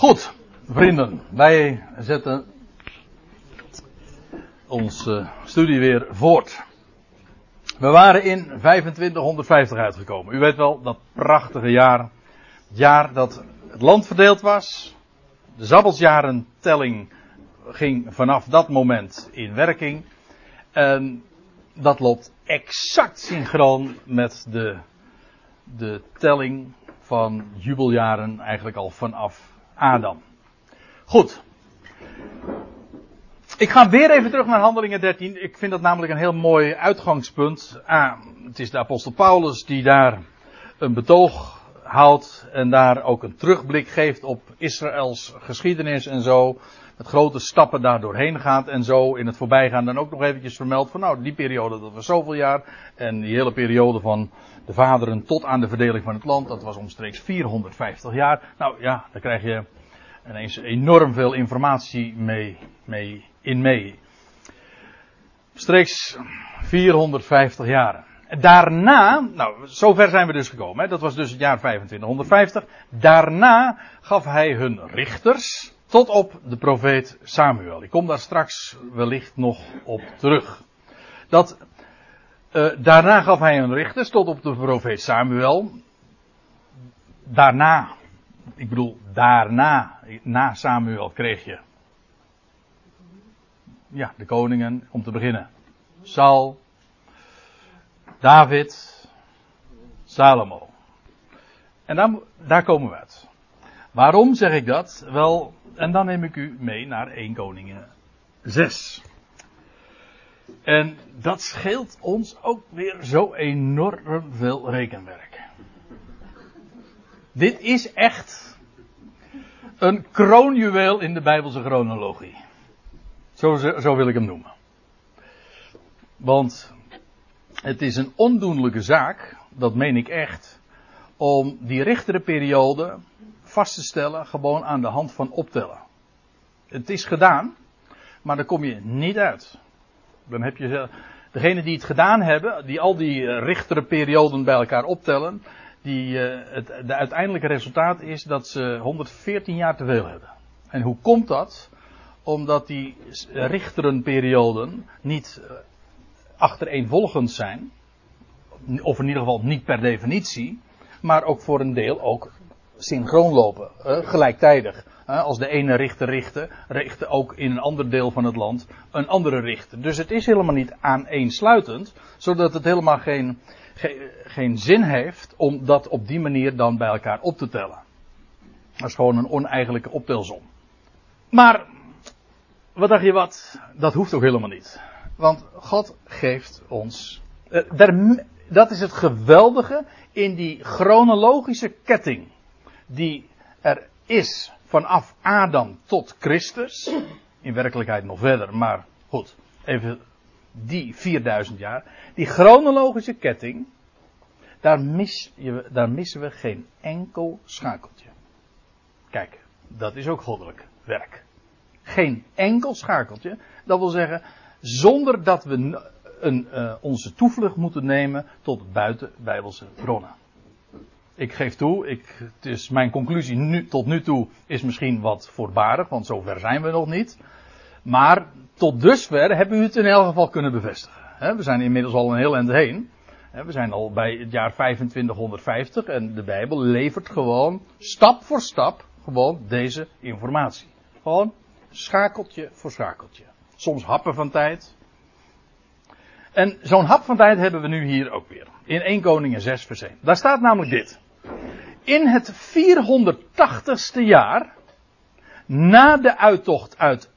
Goed, vrienden, wij zetten onze studie weer voort. We waren in 2550 uitgekomen. U weet wel, dat prachtige jaar. Het jaar dat het land verdeeld was. De Zabbelsjarentelling ging vanaf dat moment in werking. En dat loopt exact synchroon met de, de telling van jubeljaren eigenlijk al vanaf Adam. Goed. Ik ga weer even terug naar Handelingen 13. Ik vind dat namelijk een heel mooi uitgangspunt. Ah, het is de apostel Paulus die daar een betoog houdt en daar ook een terugblik geeft op Israëls geschiedenis en zo. Met grote stappen daar doorheen gaat en zo in het voorbijgaan dan ook nog eventjes vermeld van nou die periode dat was zoveel jaar. En die hele periode van de vaderen tot aan de verdeling van het land, dat was omstreeks 450 jaar. Nou ja, daar krijg je ineens enorm veel informatie mee, mee, in mee. Streeks 450 jaar. Daarna, nou, zover zijn we dus gekomen. Hè? Dat was dus het jaar 2550. Daarna gaf hij hun richters tot op de profeet Samuel. Ik kom daar straks wellicht nog op terug. Dat, uh, daarna gaf hij hun richters tot op de profeet Samuel. Daarna, ik bedoel, daarna, na Samuel kreeg je. Ja, de koningen, om te beginnen. Saul, David, Salomo. En dan, daar komen we uit. Waarom zeg ik dat? Wel, en dan neem ik u mee naar 1 Koningen 6. En dat scheelt ons ook weer zo enorm veel rekenwerk. Dit is echt een kroonjuweel in de Bijbelse chronologie. Zo, zo wil ik hem noemen. Want het is een ondoenlijke zaak, dat meen ik echt, om die richtere periode vast te stellen gewoon aan de hand van optellen. Het is gedaan, maar dan kom je niet uit. Dan heb je degene die het gedaan hebben, die al die eh, richtere perioden bij elkaar optellen, die, uh, het de uiteindelijke resultaat is dat ze 114 jaar te veel hebben. En hoe komt dat? Omdat die richterenperioden niet achtereenvolgend zijn, of in ieder geval niet per definitie, maar ook voor een deel ook synchroon lopen, gelijktijdig. Als de ene richter richtte, richtte ook in een ander deel van het land een andere richter. Dus het is helemaal niet aaneensluitend, zodat het helemaal geen, ge, geen zin heeft om dat op die manier dan bij elkaar op te tellen. Dat is gewoon een oneigenlijke optelsom. Maar, wat dacht je wat? Dat hoeft ook helemaal niet. Want God geeft ons. Daar, dat is het geweldige in die chronologische ketting die er is vanaf Adam tot Christus. In werkelijkheid nog verder, maar goed, even die 4000 jaar. Die chronologische ketting, daar, daar missen we geen enkel schakeltje. Kijk, dat is ook goddelijk werk. Geen enkel schakeltje. Dat wil zeggen, zonder dat we een, uh, onze toevlucht moeten nemen tot buiten bijbelse bronnen ik geef toe, ik, het is mijn conclusie nu, tot nu toe is misschien wat voorbarig, want zover zijn we nog niet. Maar tot dusver hebben we het in elk geval kunnen bevestigen. we zijn inmiddels al een heel eind heen. we zijn al bij het jaar 2550 en de Bijbel levert gewoon stap voor stap gewoon deze informatie. Gewoon schakeltje voor schakeltje. Soms happen van tijd. En zo'n hap van tijd hebben we nu hier ook weer. In 1 Koningen 6 vers 1. Daar staat namelijk dit in het 480ste jaar, na de uittocht uit,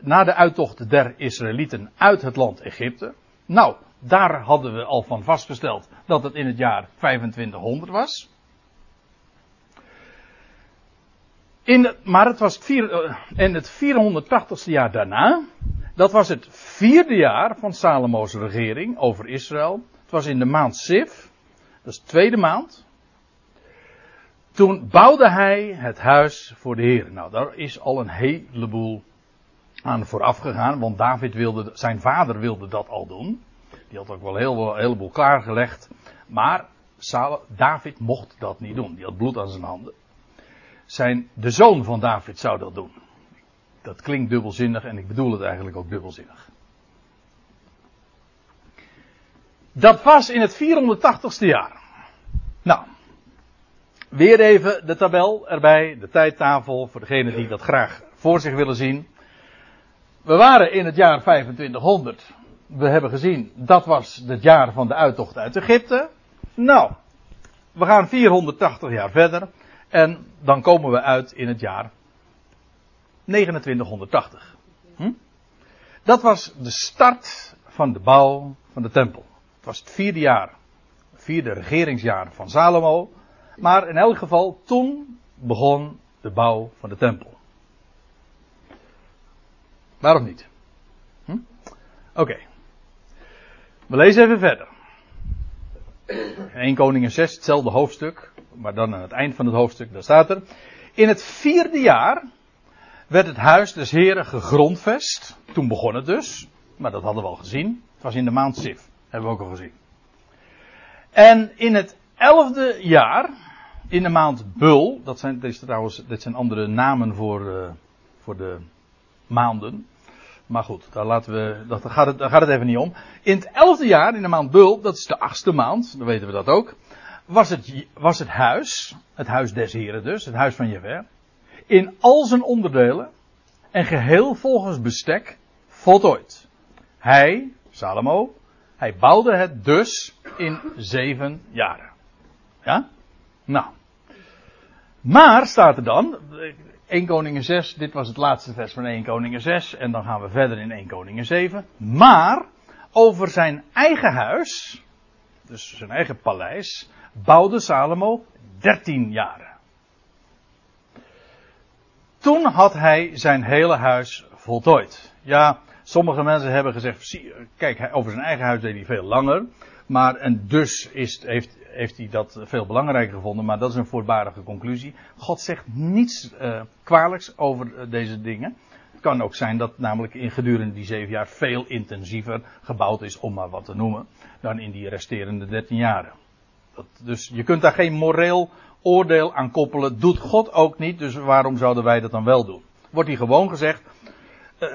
na de uittocht der Israëlieten uit het land Egypte. Nou, daar hadden we al van vastgesteld dat het in het jaar 2500 was. In, maar het was het, uh, in het 480ste jaar daarna. Dat was het vierde jaar van Salomo's regering over Israël. Het was in de maand Sif. Dat is de tweede maand. Toen bouwde hij het huis voor de Heer. Nou, daar is al een heleboel aan vooraf gegaan, want David wilde, zijn vader wilde dat al doen. Die had ook wel heel, een heleboel klaargelegd. Maar David mocht dat niet doen. Die had bloed aan zijn handen. zijn, de zoon van David zou dat doen. Dat klinkt dubbelzinnig en ik bedoel het eigenlijk ook dubbelzinnig. Dat was in het 480ste jaar. Nou, weer even de tabel erbij, de tijdtafel, voor degenen die dat graag voor zich willen zien. We waren in het jaar 2500. We hebben gezien, dat was het jaar van de uittocht uit Egypte. Nou, we gaan 480 jaar verder. En dan komen we uit in het jaar 2980. Hm? Dat was de start van de bouw van de tempel. Het was het vierde jaar, vierde regeringsjaar van Salomo. Maar in elk geval, toen begon de bouw van de tempel. Waarom niet? Hm? Oké. We lezen even verder. 1 Koningen 6, hetzelfde hoofdstuk, maar dan aan het eind van het hoofdstuk, daar staat er. In het vierde jaar werd het huis des Heren gegrondvest. Toen begon het dus, maar dat hadden we al gezien. Het was in de maand Sif, hebben we ook al gezien. En in het elfde jaar, in de maand Bul, dat zijn, dit, trouwens, dit zijn andere namen voor, uh, voor de maanden. Maar goed, daar, laten we, dat, gaat het, daar gaat het even niet om. In het elfde jaar, in de maand Bul, dat is de achtste maand, dan weten we dat ook. Was het, was het huis, het huis des heren dus, het huis van Jever. In al zijn onderdelen en geheel volgens bestek voltooid. Hij, Salomo, hij bouwde het dus in zeven jaren. Ja? Nou. Maar staat er dan, 1 Koningen 6, dit was het laatste vers van 1 Koningen 6 en dan gaan we verder in 1 Koningen 7. Maar over zijn eigen huis, dus zijn eigen paleis, bouwde Salomo 13 jaren. Toen had hij zijn hele huis voltooid. Ja, sommige mensen hebben gezegd, kijk, over zijn eigen huis deed hij veel langer. Maar en dus is, heeft, heeft hij dat veel belangrijker gevonden, maar dat is een voorbarige conclusie. God zegt niets uh, kwalijks over uh, deze dingen. Het kan ook zijn dat namelijk in gedurende die zeven jaar veel intensiever gebouwd is, om maar wat te noemen, dan in die resterende dertien jaren. Dat, dus je kunt daar geen moreel oordeel aan koppelen. Doet God ook niet, dus waarom zouden wij dat dan wel doen? Wordt hier gewoon gezegd, uh,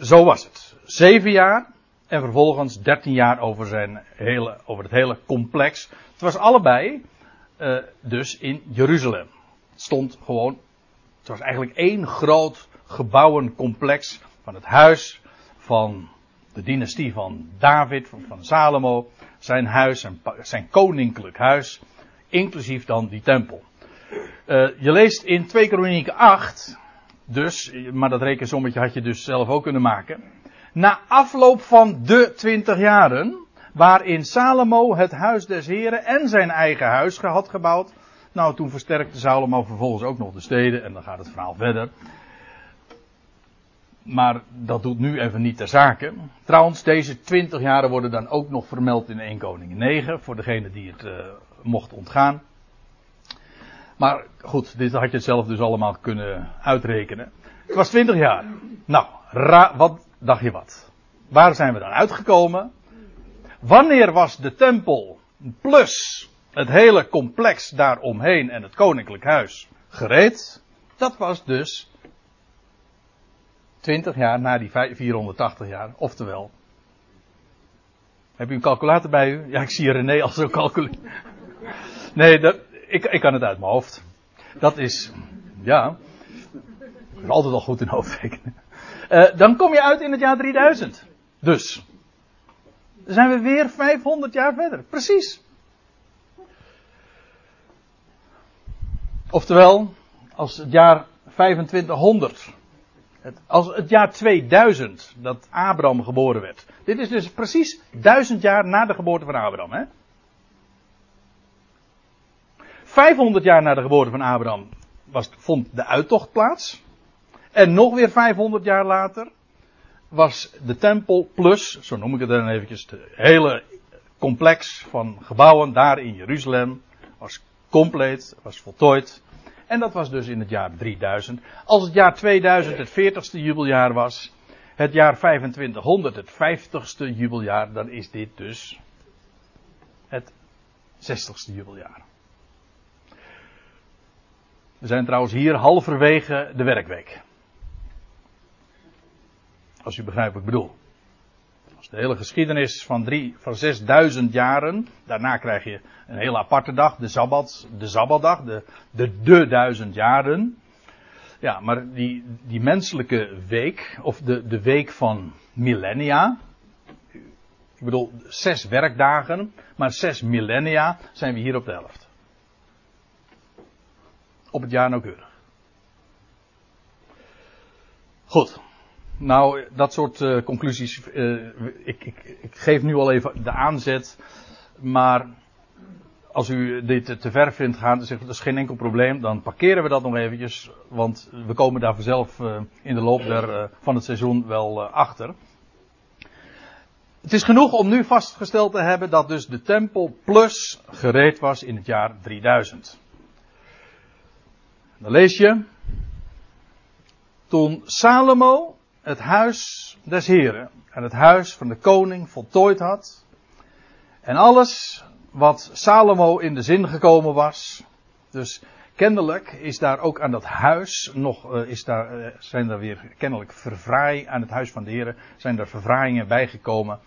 zo was het. Zeven jaar, en vervolgens 13 jaar over, zijn hele, over het hele complex. Het was allebei uh, dus in Jeruzalem. Het stond gewoon. Het was eigenlijk één groot gebouwencomplex van het huis van de dynastie van David, van, van Salomo. Zijn huis, zijn, zijn koninklijk huis. Inclusief dan die tempel. Uh, je leest in 2 Kronieken 8. Dus, maar dat rekensommetje had je dus zelf ook kunnen maken na afloop van de twintig jaren, waarin Salomo het huis des Heren en zijn eigen huis had gebouwd. Nou, toen versterkte Salomo vervolgens ook nog de steden en dan gaat het verhaal verder. Maar dat doet nu even niet ter zake. Trouwens, deze twintig jaren worden dan ook nog vermeld in 1 Koning 9, voor degene die het uh, mocht ontgaan. Maar goed, dit had je zelf dus allemaal kunnen uitrekenen. Het was 20 jaar. Nou, wat dacht je wat? Waar zijn we dan uitgekomen? Wanneer was de tempel plus het hele complex daaromheen en het koninklijk huis gereed? Dat was dus 20 jaar na die 480 jaar, oftewel. Heb u een calculator bij u? Ja, ik zie René al zo calculeren. Nee, dat, ik, ik kan het uit mijn hoofd. Dat is, ja, altijd al goed in hoofdrekenen. Uh, dan kom je uit in het jaar 3000. Dus. Dan zijn we weer 500 jaar verder. Precies. Oftewel, als het jaar 2500. Het, als het jaar 2000 dat Abraham geboren werd. Dit is dus precies duizend jaar na de geboorte van Abraham. Hè? 500 jaar na de geboorte van Abraham was, vond de uittocht plaats. En nog weer 500 jaar later was de tempel plus, zo noem ik het dan eventjes, het hele complex van gebouwen daar in Jeruzalem was compleet, was voltooid. En dat was dus in het jaar 3000. Als het jaar 2000 het 40ste jubeljaar was, het jaar 2500 het 50ste jubeljaar, dan is dit dus het 60ste jubeljaar. We zijn trouwens hier halverwege de werkweek. Als u begrijpt wat ik bedoel. Als de hele geschiedenis van, drie, van 6000 jaren. Daarna krijg je een hele aparte dag, de Sabbat, de Sabbatdag, de, de, de duizend jaren. Ja, maar die, die menselijke week, of de, de week van millennia. Ik bedoel, zes werkdagen, maar zes millennia zijn we hier op de helft. Op het jaar nauwkeurig. Goed. Nou, dat soort uh, conclusies. Uh, ik, ik, ik, geef nu al even de aanzet. Maar als u dit te ver vindt gaan, dan zegt dat is geen enkel probleem. Dan parkeren we dat nog eventjes. Want we komen daar vanzelf uh, in de loop van het seizoen wel achter. Het is genoeg om nu vastgesteld te hebben dat dus de tempel plus gereed was in het jaar 3000. Dan lees je. Toen Salomo het huis des Heren en het huis van de koning voltooid had. En alles wat Salomo in de zin gekomen was. Dus kennelijk is daar ook aan dat huis nog, uh, is daar, uh, zijn er weer kennelijk vervraai aan het huis van de Heren, zijn er vervraaiingen bijgekomen.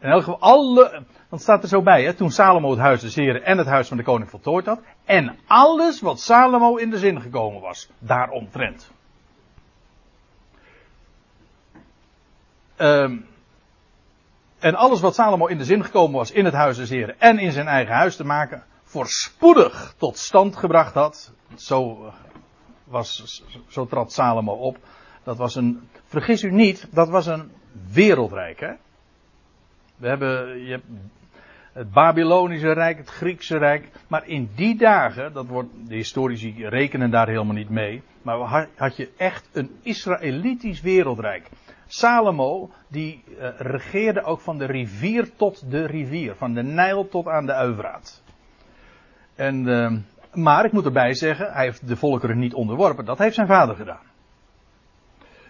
In elk geval alle, dan staat er zo bij, hè, toen Salomo het huis des Heren en het huis van de koning voltooid had. En alles wat Salomo in de zin gekomen was, daaromtrent. Um, en alles wat Salomo in de zin gekomen was in het huis des Heren en in zijn eigen huis te maken, voorspoedig tot stand gebracht had. Zo, eh, was, zo trad Salomo op. Dat was een, vergis u niet, dat was een wereldrijk. Hè? We hebben, je het Babylonische Rijk, het Griekse Rijk. Maar in die dagen, dat wordt, de historici rekenen daar helemaal niet mee. Maar had je echt een Israëlitisch wereldrijk. Salomo, die uh, regeerde ook van de rivier tot de rivier. Van de Nijl tot aan de Uivraat. En, uh, maar ik moet erbij zeggen, hij heeft de volkeren niet onderworpen. Dat heeft zijn vader gedaan.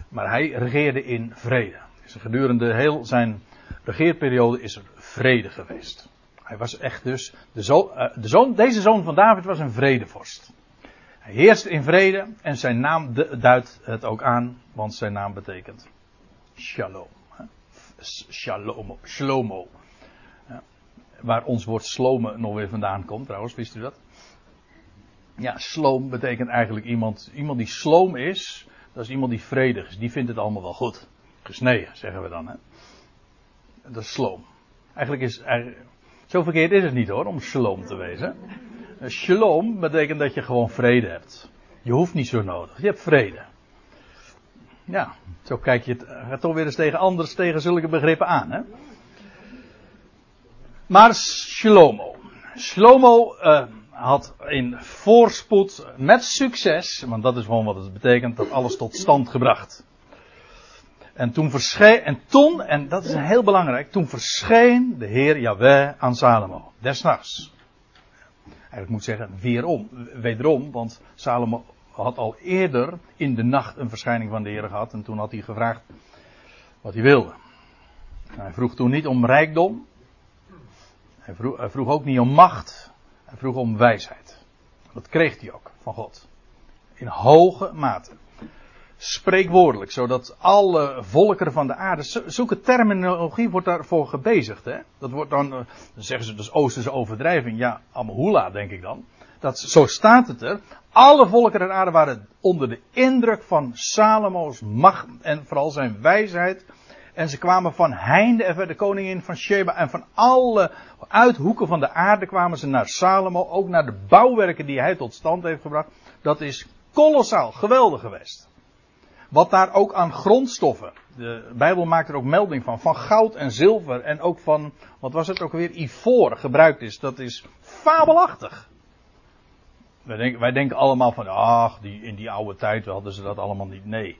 Maar hij regeerde in vrede. Dus gedurende heel zijn regeerperiode is er vrede geweest. Hij was echt dus, de uh, de zoon, deze zoon van David was een vredevorst. Hij heerst in vrede en zijn naam duidt het ook aan, want zijn naam betekent shalom. Shalom, shlomo. Waar ons woord slome nog weer vandaan komt, trouwens, wist u dat? Ja, sloom betekent eigenlijk iemand, iemand die sloom is, dat is iemand die vredig is, die vindt het allemaal wel goed. Gesneden, zeggen we dan. Hè? Dat is sloom. Eigenlijk is, zo verkeerd is het niet hoor, om shalom te wezen. Shalom betekent dat je gewoon vrede hebt. Je hoeft niet zo nodig, je hebt vrede. Ja, zo kijk je het gaat toch weer eens tegen anders, tegen zulke begrippen aan. Hè? Maar Shlomo. Shlomo uh, had in voorspoed met succes, want dat is gewoon wat het betekent, dat alles tot stand gebracht. En toen verscheen, en toen, en dat is heel belangrijk, toen verscheen de Heer Yahweh aan Salomo, desnachts. Eigenlijk moet zeggen, weerom, wederom, want Salomo had al eerder in de nacht een verschijning van de Heer gehad. En toen had hij gevraagd wat hij wilde. Hij vroeg toen niet om rijkdom. Hij vroeg, vroeg ook niet om macht. Hij vroeg om wijsheid. Dat kreeg hij ook van God. In hoge mate. Spreekwoordelijk, zodat alle volkeren van de aarde. Zulke terminologie wordt daarvoor gebezigd. Hè? Dat wordt dan, dan zeggen ze dus Oosterse overdrijving. Ja, Amhula denk ik dan. Dat, zo staat het er. Alle volken der aarde waren onder de indruk van Salomo's macht en vooral zijn wijsheid. En ze kwamen van heinde en de koningin van Sheba en van alle uithoeken van de aarde kwamen ze naar Salomo. Ook naar de bouwwerken die hij tot stand heeft gebracht. Dat is kolossaal, geweldig geweest. Wat daar ook aan grondstoffen. De Bijbel maakt er ook melding van. Van goud en zilver en ook van, wat was het ook weer, ivoor gebruikt is. Dat is fabelachtig. Wij denken, wij denken allemaal van, ach, die, in die oude tijd hadden ze dat allemaal niet. Nee.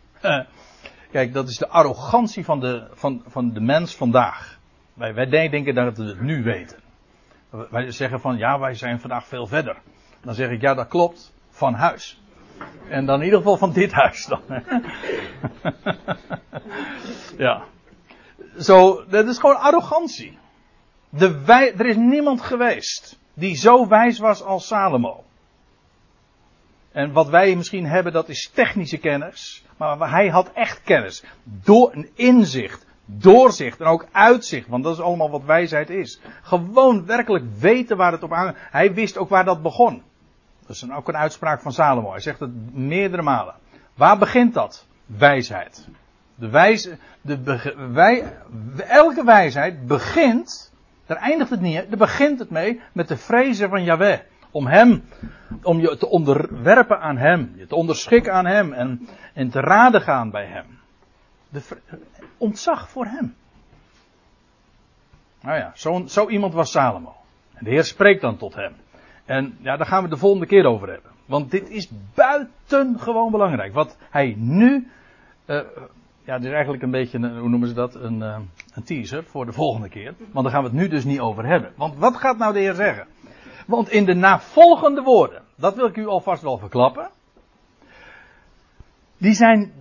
Kijk, dat is de arrogantie van de, van, van de mens vandaag. Wij, wij denken dat we het nu weten. Wij zeggen van, ja, wij zijn vandaag veel verder. Dan zeg ik, ja, dat klopt, van huis. En dan in ieder geval van dit huis dan. ja. Zo, dat is gewoon arrogantie. De wij, er is niemand geweest die zo wijs was als Salomo. En wat wij misschien hebben, dat is technische kennis. Maar hij had echt kennis. Door een inzicht, doorzicht en ook uitzicht. Want dat is allemaal wat wijsheid is. Gewoon werkelijk weten waar het op aan. Hij wist ook waar dat begon. Dat is ook een uitspraak van Salomo. Hij zegt het meerdere malen. Waar begint dat? Wijsheid. De wijze, de, wij, elke wijsheid begint, daar eindigt het niet, daar begint het mee met de vrezen van Yahweh. Om hem, om je te onderwerpen aan hem, je te onderschikken aan hem en, en te raden gaan bij hem. De, ontzag voor hem. Nou ja, zo, zo iemand was Salomo. En de Heer spreekt dan tot hem. En ja, daar gaan we de volgende keer over hebben. Want dit is buitengewoon belangrijk. Wat hij nu. Uh, ja, dit is eigenlijk een beetje, hoe noemen ze dat? Een, uh, een teaser voor de volgende keer. Want daar gaan we het nu dus niet over hebben. Want wat gaat nou de Heer zeggen? Want in de navolgende woorden, dat wil ik u alvast wel verklappen. Die zijn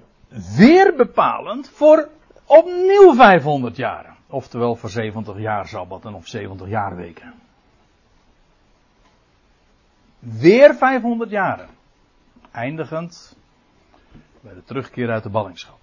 weer bepalend voor opnieuw 500 jaren. Oftewel voor 70 jaar sabbaten of 70 jaar weken. Weer 500 jaren. Eindigend bij de terugkeer uit de ballingschap.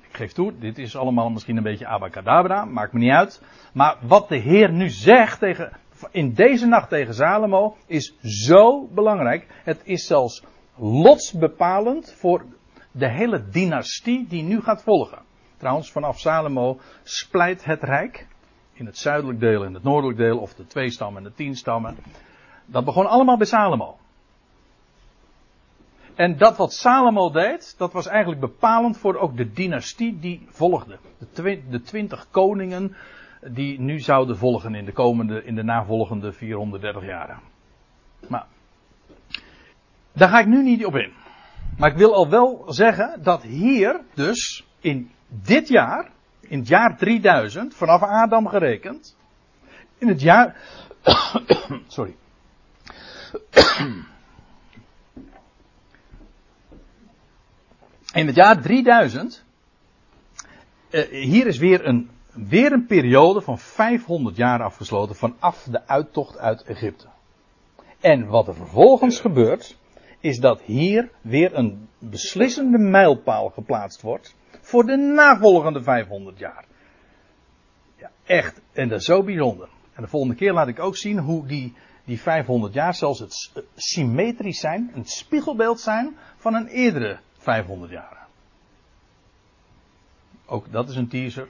Ik geef toe, dit is allemaal misschien een beetje abacadabra, maakt me niet uit. Maar wat de Heer nu zegt tegen, in deze nacht tegen Salomo is zo belangrijk. Het is zelfs lotsbepalend voor de hele dynastie die nu gaat volgen. Trouwens, vanaf Salomo splijt het rijk in het zuidelijk deel en het noordelijk deel, of de twee stammen en de tien stammen. Dat begon allemaal bij Salomo. En dat wat Salomo deed, dat was eigenlijk bepalend voor ook de dynastie die volgde. De, de twintig koningen die nu zouden volgen in de komende, in de navolgende 430 jaren. Maar, daar ga ik nu niet op in. Maar ik wil al wel zeggen dat hier dus in dit jaar, in het jaar 3000, vanaf Adam gerekend, in het jaar, sorry, in het jaar 3000, uh, hier is weer een, weer een periode van 500 jaar afgesloten vanaf de uittocht uit Egypte. En wat er vervolgens gebeurt, is dat hier weer een beslissende mijlpaal geplaatst wordt voor de navolgende 500 jaar. Ja, echt. En dat is zo bijzonder. En de volgende keer laat ik ook zien hoe die, die 500 jaar zelfs het eh, symmetrisch zijn, een spiegelbeeld zijn van een eerdere 500 jaar. Ook dat is een teaser,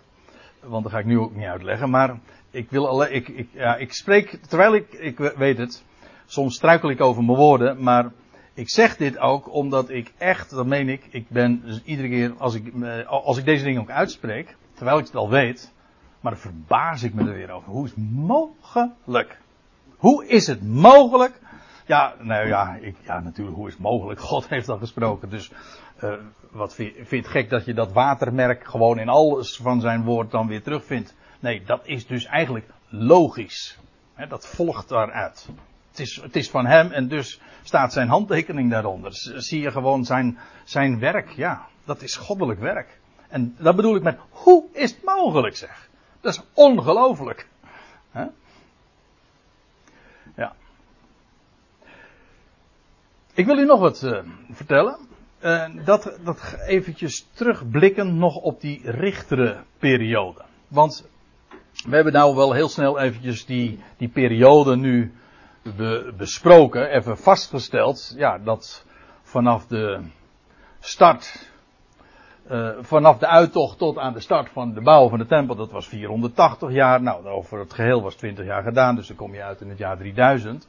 want dat ga ik nu ook niet uitleggen. Maar ik wil alleen, ik, ik, ja, ik spreek, terwijl ik, ik weet het, soms struikel ik over mijn woorden, maar ik zeg dit ook omdat ik echt, dat meen ik, ik ben dus iedere keer als ik, eh, als ik deze dingen ook uitspreek, terwijl ik het al weet, maar dan verbaas ik me er weer over. Hoe is het mogelijk? Hoe is het mogelijk? Ja, nou ja, ik, ja, natuurlijk, hoe is het mogelijk? God heeft al gesproken. Dus uh, wat vind, je gek dat je dat watermerk gewoon in alles van zijn woord dan weer terugvindt? Nee, dat is dus eigenlijk logisch. Dat volgt daaruit. Het is, het is van hem en dus staat zijn handtekening daaronder. Zie je gewoon zijn, zijn werk. Ja, dat is goddelijk werk. En dat bedoel ik met, hoe is het mogelijk zeg? Dat is ongelooflijk. Ja. Ik wil u nog wat uh, vertellen. Uh, dat, dat eventjes terugblikken nog op die richtere periode. Want we hebben nou wel heel snel eventjes die, die periode nu be, besproken, even vastgesteld, ja, dat vanaf de start, uh, vanaf de uittocht tot aan de start van de bouw van de tempel, dat was 480 jaar. Nou, over het geheel was 20 jaar gedaan, dus dan kom je uit in het jaar 3000.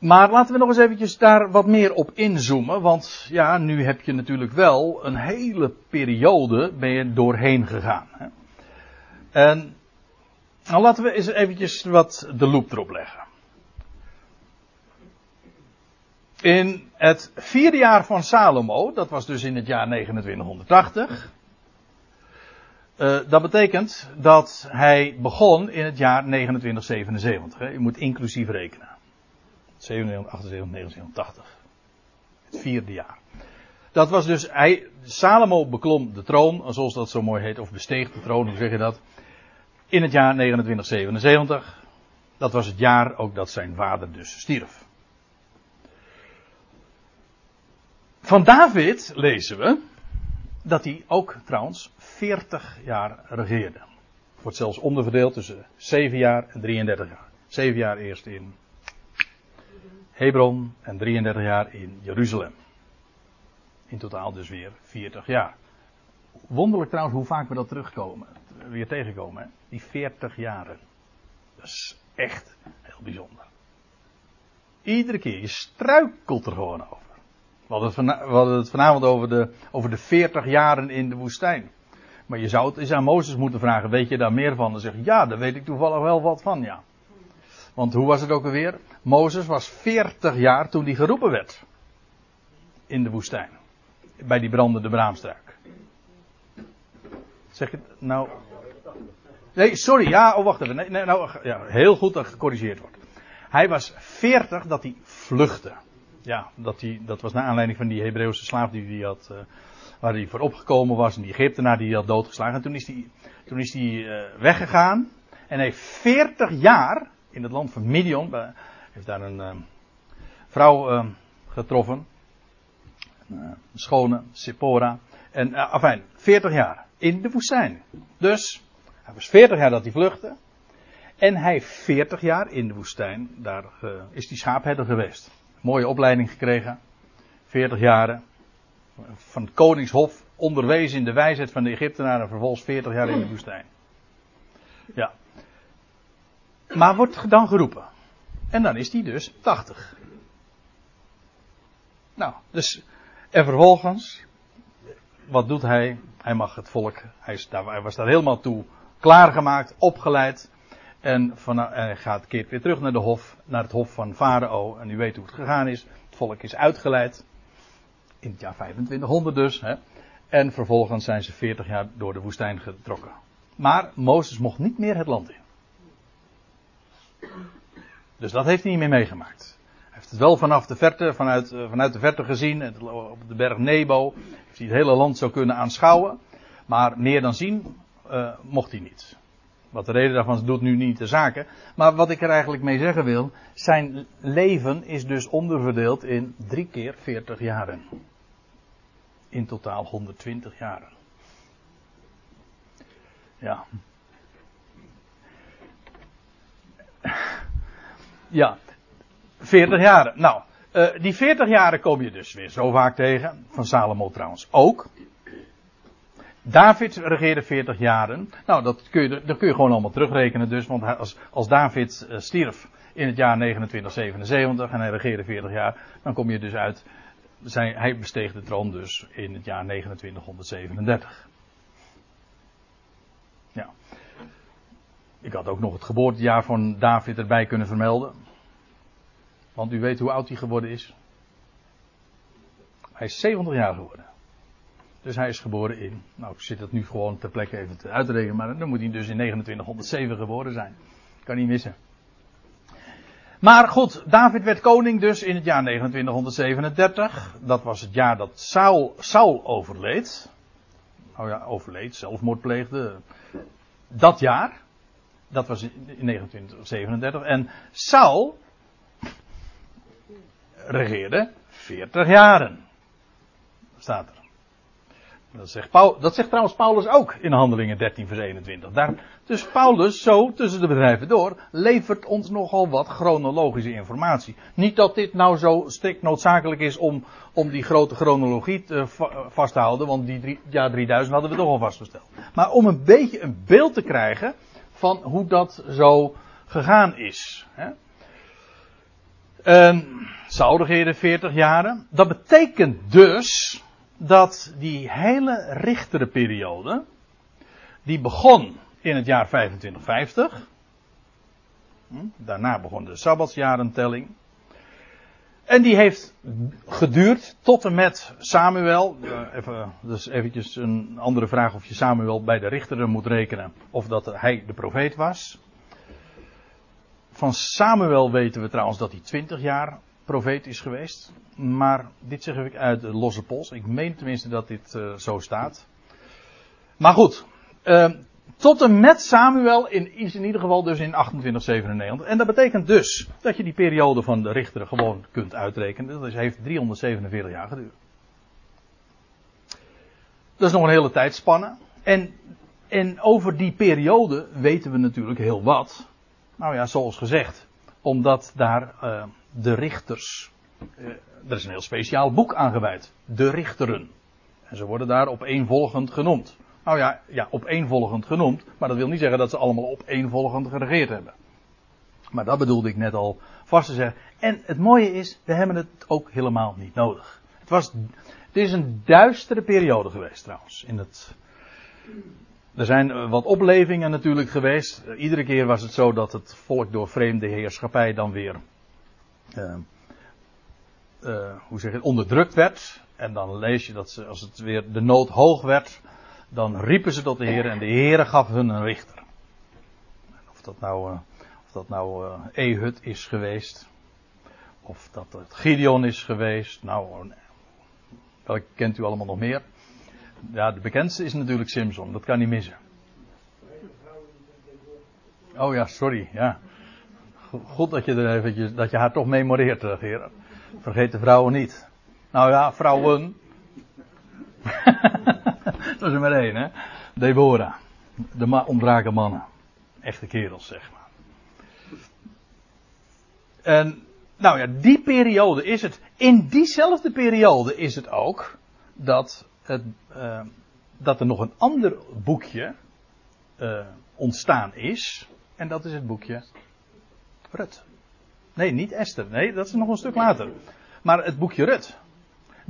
Maar laten we nog eens eventjes daar wat meer op inzoomen, want ja, nu heb je natuurlijk wel een hele periode ben je doorheen gegaan. Hè. En nou, laten we eens eventjes wat de loop erop leggen. In het vierde jaar van Salomo, dat was dus in het jaar 2980. Uh, dat betekent dat hij begon in het jaar 2977. Hè. Je moet inclusief rekenen. 77, 78, 79, Het vierde jaar. Dat was dus, hij, Salomo beklom de troon, zoals dat zo mooi heet, of besteeg de troon, hoe zeg je dat? in het jaar 2977. Dat was het jaar ook dat zijn vader dus stierf. Van David lezen we dat hij ook trouwens 40 jaar regeerde. Wordt zelfs onderverdeeld tussen 7 jaar en 33 jaar. 7 jaar eerst in Hebron en 33 jaar in Jeruzalem. In totaal dus weer 40 jaar. Wonderlijk trouwens hoe vaak we dat terugkomen, weer tegenkomen. Die 40 jaren. Dat is echt heel bijzonder. Iedere keer, je struikelt er gewoon over. We hadden het, vanavond over de, over de 40 jaren in de woestijn. Maar je zou het eens aan Mozes moeten vragen, weet je daar meer van? Dan zeg ja, daar weet ik toevallig wel wat van, ja. Want hoe was het ook alweer? Mozes was 40 jaar toen hij geroepen werd. In de woestijn. Bij die brandende braamstruik. Zeg het nou. Nee, sorry, ja, oh wacht even. Nee, nou, ja, heel goed dat gecorrigeerd wordt. Hij was 40 dat hij vluchtte. Ja, dat, hij, dat was naar aanleiding van die Hebreeuwse slaaf die hij had, uh, waar hij voor opgekomen was. Die Egyptenaar die hij had doodgeslagen. En toen is hij, toen is hij uh, weggegaan. En heeft 40 jaar in het land van Midian. Heeft daar een uh, vrouw uh, getroffen. Een schone, Sephora. En uh, afijn, 40 jaar in de woestijn. Dus, hij was 40 jaar dat hij vluchtte. En hij heeft 40 jaar in de woestijn, daar is die schaapherder geweest. Mooie opleiding gekregen. 40 jaren. Van het koningshof onderwezen in de wijsheid van de Egyptenaren. Vervolgens 40 jaar in de woestijn. Ja. Maar wordt dan geroepen. En dan is hij dus 80. Nou, dus. En vervolgens. Wat doet hij? Hij mag het volk. Hij, daar, was daar helemaal toe klaargemaakt, opgeleid. En, van, hij gaat, keert weer terug naar de hof, naar het hof van Farao. En u weet hoe het gegaan is. Het volk is uitgeleid. In het jaar 2500 dus. Hè. En vervolgens zijn ze 40 jaar door de woestijn getrokken. Maar Mozes mocht niet meer het land in. Dus dat heeft hij niet meer meegemaakt. Hij heeft het wel vanaf de verte, vanuit, uh, vanuit de verte gezien, op de berg Nebo. Heeft hij het hele land zo kunnen aanschouwen. Maar meer dan zien uh, mocht hij niet. Wat de reden daarvan is, doet nu niet de zaken. Maar wat ik er eigenlijk mee zeggen wil, zijn leven is dus onderverdeeld in drie keer 40 jaren. In totaal 120 jaren. Ja. Ja, 40 jaren. Nou, uh, die 40 jaren kom je dus weer zo vaak tegen. Van Salomo trouwens ook. David regeerde 40 jaren. Nou, dat kun je, kun je gewoon allemaal terugrekenen dus. Want als, als David uh, stierf in het jaar 2977 en hij regeerde 40 jaar, dan kom je dus uit. Zijn, hij besteeg de troon dus in het jaar 2937. Ik had ook nog het geboortejaar van David erbij kunnen vermelden. Want u weet hoe oud hij geworden is. Hij is 70 jaar geworden. Dus hij is geboren in. Nou, ik zit het nu gewoon ter plekke even te uitrekenen. Maar dan moet hij dus in 2907 geboren zijn. Kan niet missen. Maar goed, David werd koning dus in het jaar 2937. Dat was het jaar dat Saul, Saul overleed. Nou ja, overleed, zelfmoord pleegde. Dat jaar. Dat was in 1937. En Saul regeerde 40 jaren. Staat er. Dat zegt, dat zegt trouwens Paulus ook in Handelingen 13 vers 21. Daar, dus Paulus, zo tussen de bedrijven door, levert ons nogal wat chronologische informatie. Niet dat dit nou zo strikt noodzakelijk is om, om die grote chronologie te, vast te houden, want die drie, jaar 3000 hadden we toch al vastgesteld. Maar om een beetje een beeld te krijgen van hoe dat zo gegaan is. Hè. Um, Saul regeerde 40 jaren. Dat betekent dus dat die hele richterenperiode, die begon in het jaar 2550. Hm, daarna begon de Sabbatsjarentelling. En die heeft geduurd tot en met Samuel. Even, dus eventjes een andere vraag of je Samuel bij de richteren moet rekenen. Of dat hij de profeet was. Van Samuel weten we trouwens dat hij 20 jaar profeet is geweest. Maar dit zeg ik uit losse pols. Ik meen tenminste dat dit uh, zo staat. Maar goed. Uh, tot en met Samuel in, is in ieder geval dus in 2897. En dat betekent dus dat je die periode van de richteren gewoon kunt uitrekenen. Dat heeft 347 jaar geduurd. Dat is nog een hele tijdspanne. En, en over die periode weten we natuurlijk heel wat. Nou ja, zoals gezegd. Omdat daar uh, de richters. Uh, er is een heel speciaal boek aangeweid. De richteren. En ze worden daar opeenvolgend genoemd. Nou ja, ja, opeenvolgend genoemd. Maar dat wil niet zeggen dat ze allemaal opeenvolgend geregeerd hebben. Maar dat bedoelde ik net al vast te zeggen. En het mooie is, we hebben het ook helemaal niet nodig. Het, was, het is een duistere periode geweest trouwens. In het, er zijn wat oplevingen natuurlijk geweest. Iedere keer was het zo dat het volk door vreemde heerschappij dan weer, uh, hoe zeg je, onderdrukt werd. En dan lees je dat ze, als het weer de nood hoog werd, dan riepen ze tot de Heer en de Heer gaf hun een richter. Of dat nou, uh, of dat nou uh, Ehud is geweest, of dat het Gideon is geweest, nou, welke kent u allemaal nog meer? Ja, de bekendste is natuurlijk Simpson, dat kan niet missen. Oh ja, sorry, ja. Goed dat je er eventjes, dat je haar toch memoreert, Gerard. Vergeet de vrouwen niet. Nou ja, vrouwen. dat is er maar één, hè. Deborah. De ma mannen. Echte kerels, zeg maar. En, nou ja, die periode is het. In diezelfde periode is het ook dat, het, uh, dat er nog een ander boekje uh, ontstaan is. En dat is het boekje Rut. Nee, niet Esther. Nee, dat is nog een stuk later. Maar het boekje Rut.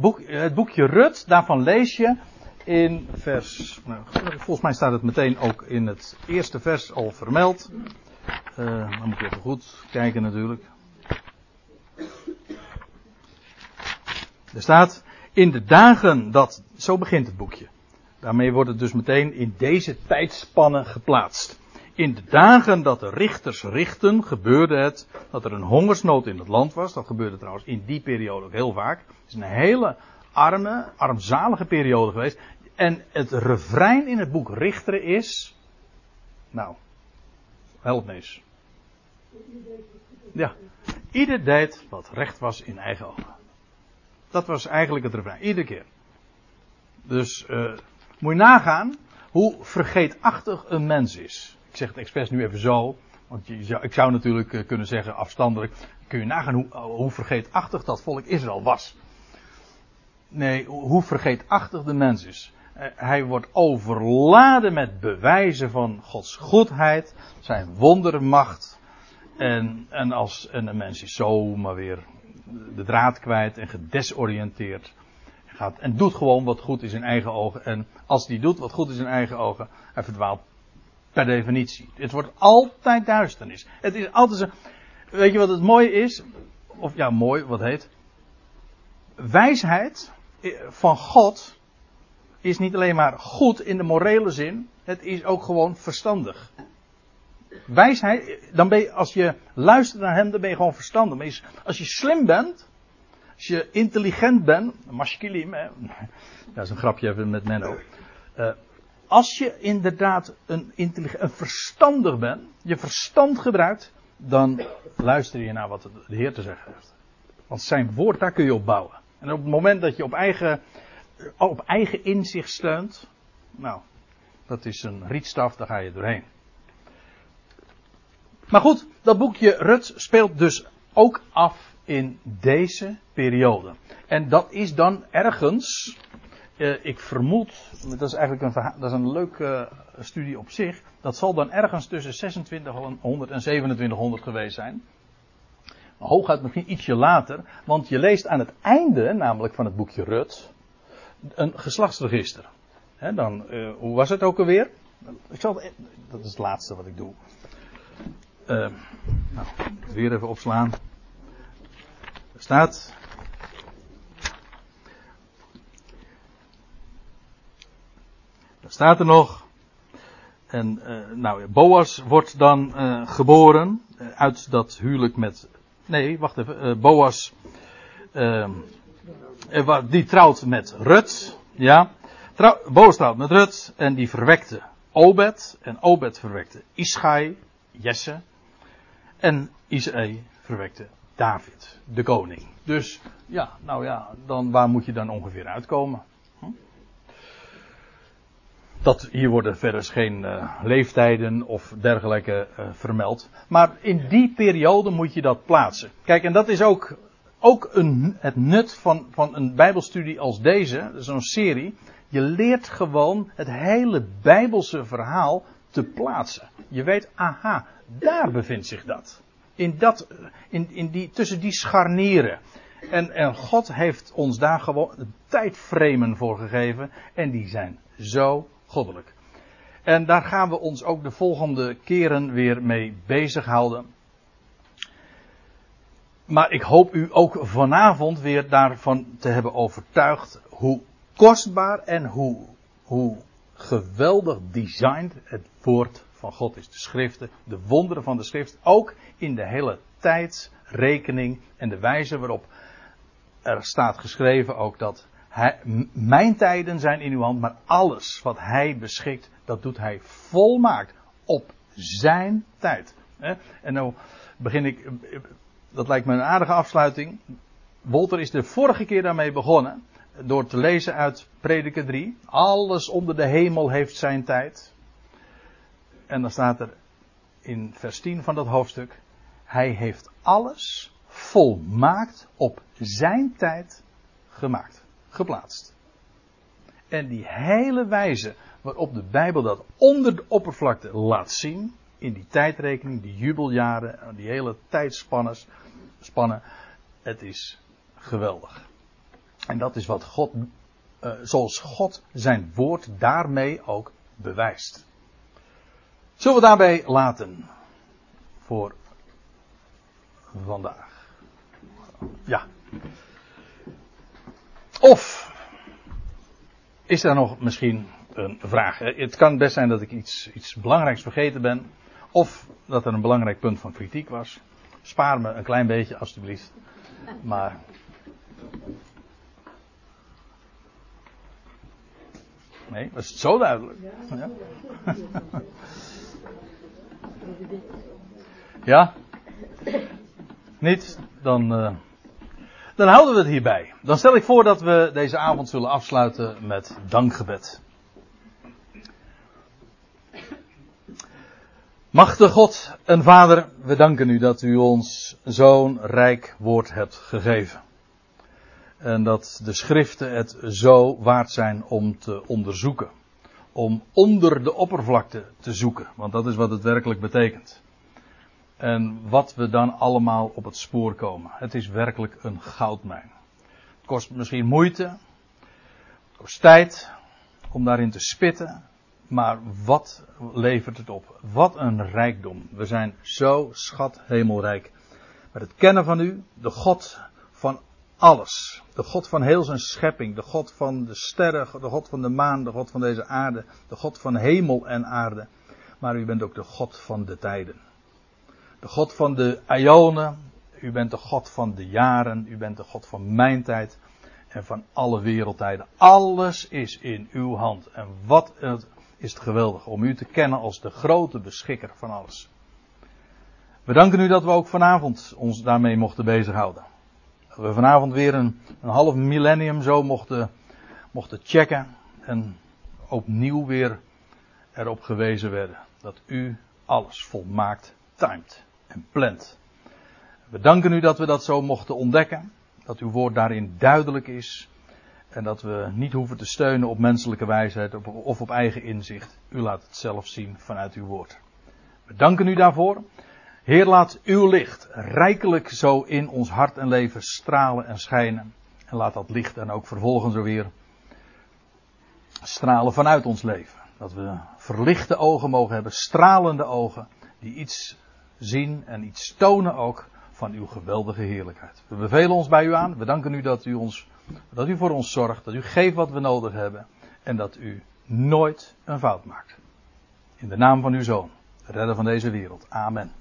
Boek, het boekje Rut, daarvan lees je in vers. Nou, volgens mij staat het meteen ook in het eerste vers al vermeld. Uh, dan moet je even goed kijken natuurlijk. Er staat. In de dagen dat. Zo begint het boekje. Daarmee wordt het dus meteen in deze tijdspannen geplaatst. In de dagen dat de richters richten, gebeurde het dat er een hongersnood in het land was. Dat gebeurde trouwens in die periode ook heel vaak. Het is een hele arme, armzalige periode geweest. En het refrein in het boek Richteren is. Nou, help me eens. Ja, ieder deed wat recht was in eigen ogen. Dat was eigenlijk het refrein, iedere keer. Dus uh, moet je nagaan hoe vergeetachtig een mens is. Ik zeg het expres nu even zo. Want je ik zou natuurlijk uh, kunnen zeggen afstandelijk. Kun je nagaan hoe, uh, hoe vergeetachtig dat volk Israël was. Nee, hoe vergeetachtig de mens is. Uh, hij wordt overladen met bewijzen van Gods goedheid, zijn wondermacht. En, en als en een mens is zomaar weer de draad kwijt en gedesoriënteerd. Gaat, en doet gewoon wat goed is in eigen ogen. En als die doet wat goed is in eigen ogen, hij verdwaalt Per definitie. Het wordt altijd duisternis. Het is altijd zo. Weet je wat het mooie is? Of ja, mooi, wat heet? Wijsheid van God is niet alleen maar goed in de morele zin, het is ook gewoon verstandig. Wijsheid, dan ben je, als je luistert naar hem, dan ben je gewoon verstandig. Als je slim bent, als je intelligent bent, masculine, dat is een grapje even met Menno. Uh, als je inderdaad een, een verstandig bent, je verstand gebruikt, dan luister je naar wat de Heer te zeggen heeft. Want zijn woord, daar kun je op bouwen. En op het moment dat je op eigen, op eigen inzicht steunt, nou, dat is een rietstaf, daar ga je doorheen. Maar goed, dat boekje Rut speelt dus ook af in deze periode. En dat is dan ergens, uh, ik vermoed, dat is eigenlijk een, dat is een leuke uh, studie op zich. Dat zal dan ergens tussen 2600 en 2700 geweest zijn. Hooguit misschien ietsje later, want je leest aan het einde, namelijk van het boekje Rut, een geslachtsregister. Dan, uh, hoe was het ook alweer? Ik zal het, dat is het laatste wat ik doe. nou, weer even opslaan. Er staat staat er nog. En uh, nou, Boas wordt dan uh, geboren uh, uit dat huwelijk met. Nee, wacht even. Boas. Die trouwt met Rut. Ja. Boas trouwt met Rut. En die verwekte Obed. En Obed verwekte Ischai. Jesse. En Isaï verwekte David, de koning. Dus ja, nou ja, dan waar moet je dan ongeveer uitkomen? Dat, hier worden verder geen uh, leeftijden of dergelijke uh, vermeld. Maar in die periode moet je dat plaatsen. Kijk, en dat is ook, ook een, het nut van, van een Bijbelstudie als deze, zo'n serie. Je leert gewoon het hele Bijbelse verhaal te plaatsen. Je weet, aha, daar bevindt zich dat. In dat, in, in die, tussen die scharnieren. En, en God heeft ons daar gewoon tijdframen voor gegeven. En die zijn zo goddelijk. En daar gaan we ons ook de volgende keren weer mee bezighouden. Maar ik hoop u ook vanavond weer daarvan te hebben overtuigd hoe kostbaar en hoe, hoe geweldig designed het woord van God is. De schriften, de wonderen van de schrift, ook in de hele tijdsrekening en de wijze waarop er staat geschreven ook dat mijn tijden zijn in uw hand, maar alles wat hij beschikt, dat doet hij volmaakt op zijn tijd. En nou begin ik, dat lijkt me een aardige afsluiting. Wolter is de vorige keer daarmee begonnen, door te lezen uit Prediker 3. Alles onder de hemel heeft zijn tijd. En dan staat er in vers 10 van dat hoofdstuk, hij heeft alles volmaakt op zijn tijd gemaakt, geplaatst. En die hele wijze waarop de Bijbel dat onder de oppervlakte laat zien, in die tijdrekening, die jubeljaren, die hele tijdspannen, spannen, het is geweldig. En dat is wat God, uh, zoals God zijn woord daarmee ook bewijst. Zullen we daarbij laten voor vandaag? Ja. Of is er nog misschien een vraag? Het kan best zijn dat ik iets, iets belangrijks vergeten ben. Of dat er een belangrijk punt van kritiek was. Spaar me een klein beetje alstublieft. Maar. Nee, was het zo duidelijk? Ja? Ja? Niet? Dan. Uh... Dan houden we het hierbij. Dan stel ik voor dat we deze avond zullen afsluiten met dankgebed. Machtige God en Vader, we danken u dat u ons zo'n rijk woord hebt gegeven. En dat de schriften het zo waard zijn om te onderzoeken. Om onder de oppervlakte te zoeken, want dat is wat het werkelijk betekent. En wat we dan allemaal op het spoor komen. Het is werkelijk een goudmijn. Het kost misschien moeite. Het kost tijd om daarin te spitten. Maar wat levert het op? Wat een rijkdom. We zijn zo schat hemelrijk. Met het kennen van u, de God van alles. De God van heel zijn schepping. De God van de sterren, de God van de maan, de God van deze aarde. De God van hemel en aarde. Maar u bent ook de God van de tijden de God van de Ionen. U bent de God van de jaren. U bent de God van mijn tijd. En van alle wereldtijden. Alles is in uw hand. En wat is het geweldig om u te kennen als de grote beschikker van alles. We danken u dat we ook vanavond ons daarmee mochten bezighouden. Dat we vanavond weer een, een half millennium zo mochten, mochten checken. En opnieuw weer erop gewezen werden. Dat u alles volmaakt timed en plant. We danken u dat we dat zo mochten ontdekken. Dat uw woord daarin duidelijk is. En dat we niet hoeven te steunen op menselijke wijsheid of op eigen inzicht. U laat het zelf zien vanuit uw woord. We danken u daarvoor. Heer, laat uw licht rijkelijk zo in ons hart en leven stralen en schijnen. En laat dat licht dan ook vervolgens weer stralen vanuit ons leven. Dat we verlichte ogen mogen hebben, stralende ogen, die iets zien en iets tonen ook van uw geweldige heerlijkheid. We bevelen ons bij u aan. We danken u dat u, ons, dat u voor ons zorgt, dat u geeft wat we nodig hebben en dat u nooit een fout maakt. In de naam van uw zoon, de redder van deze wereld. Amen.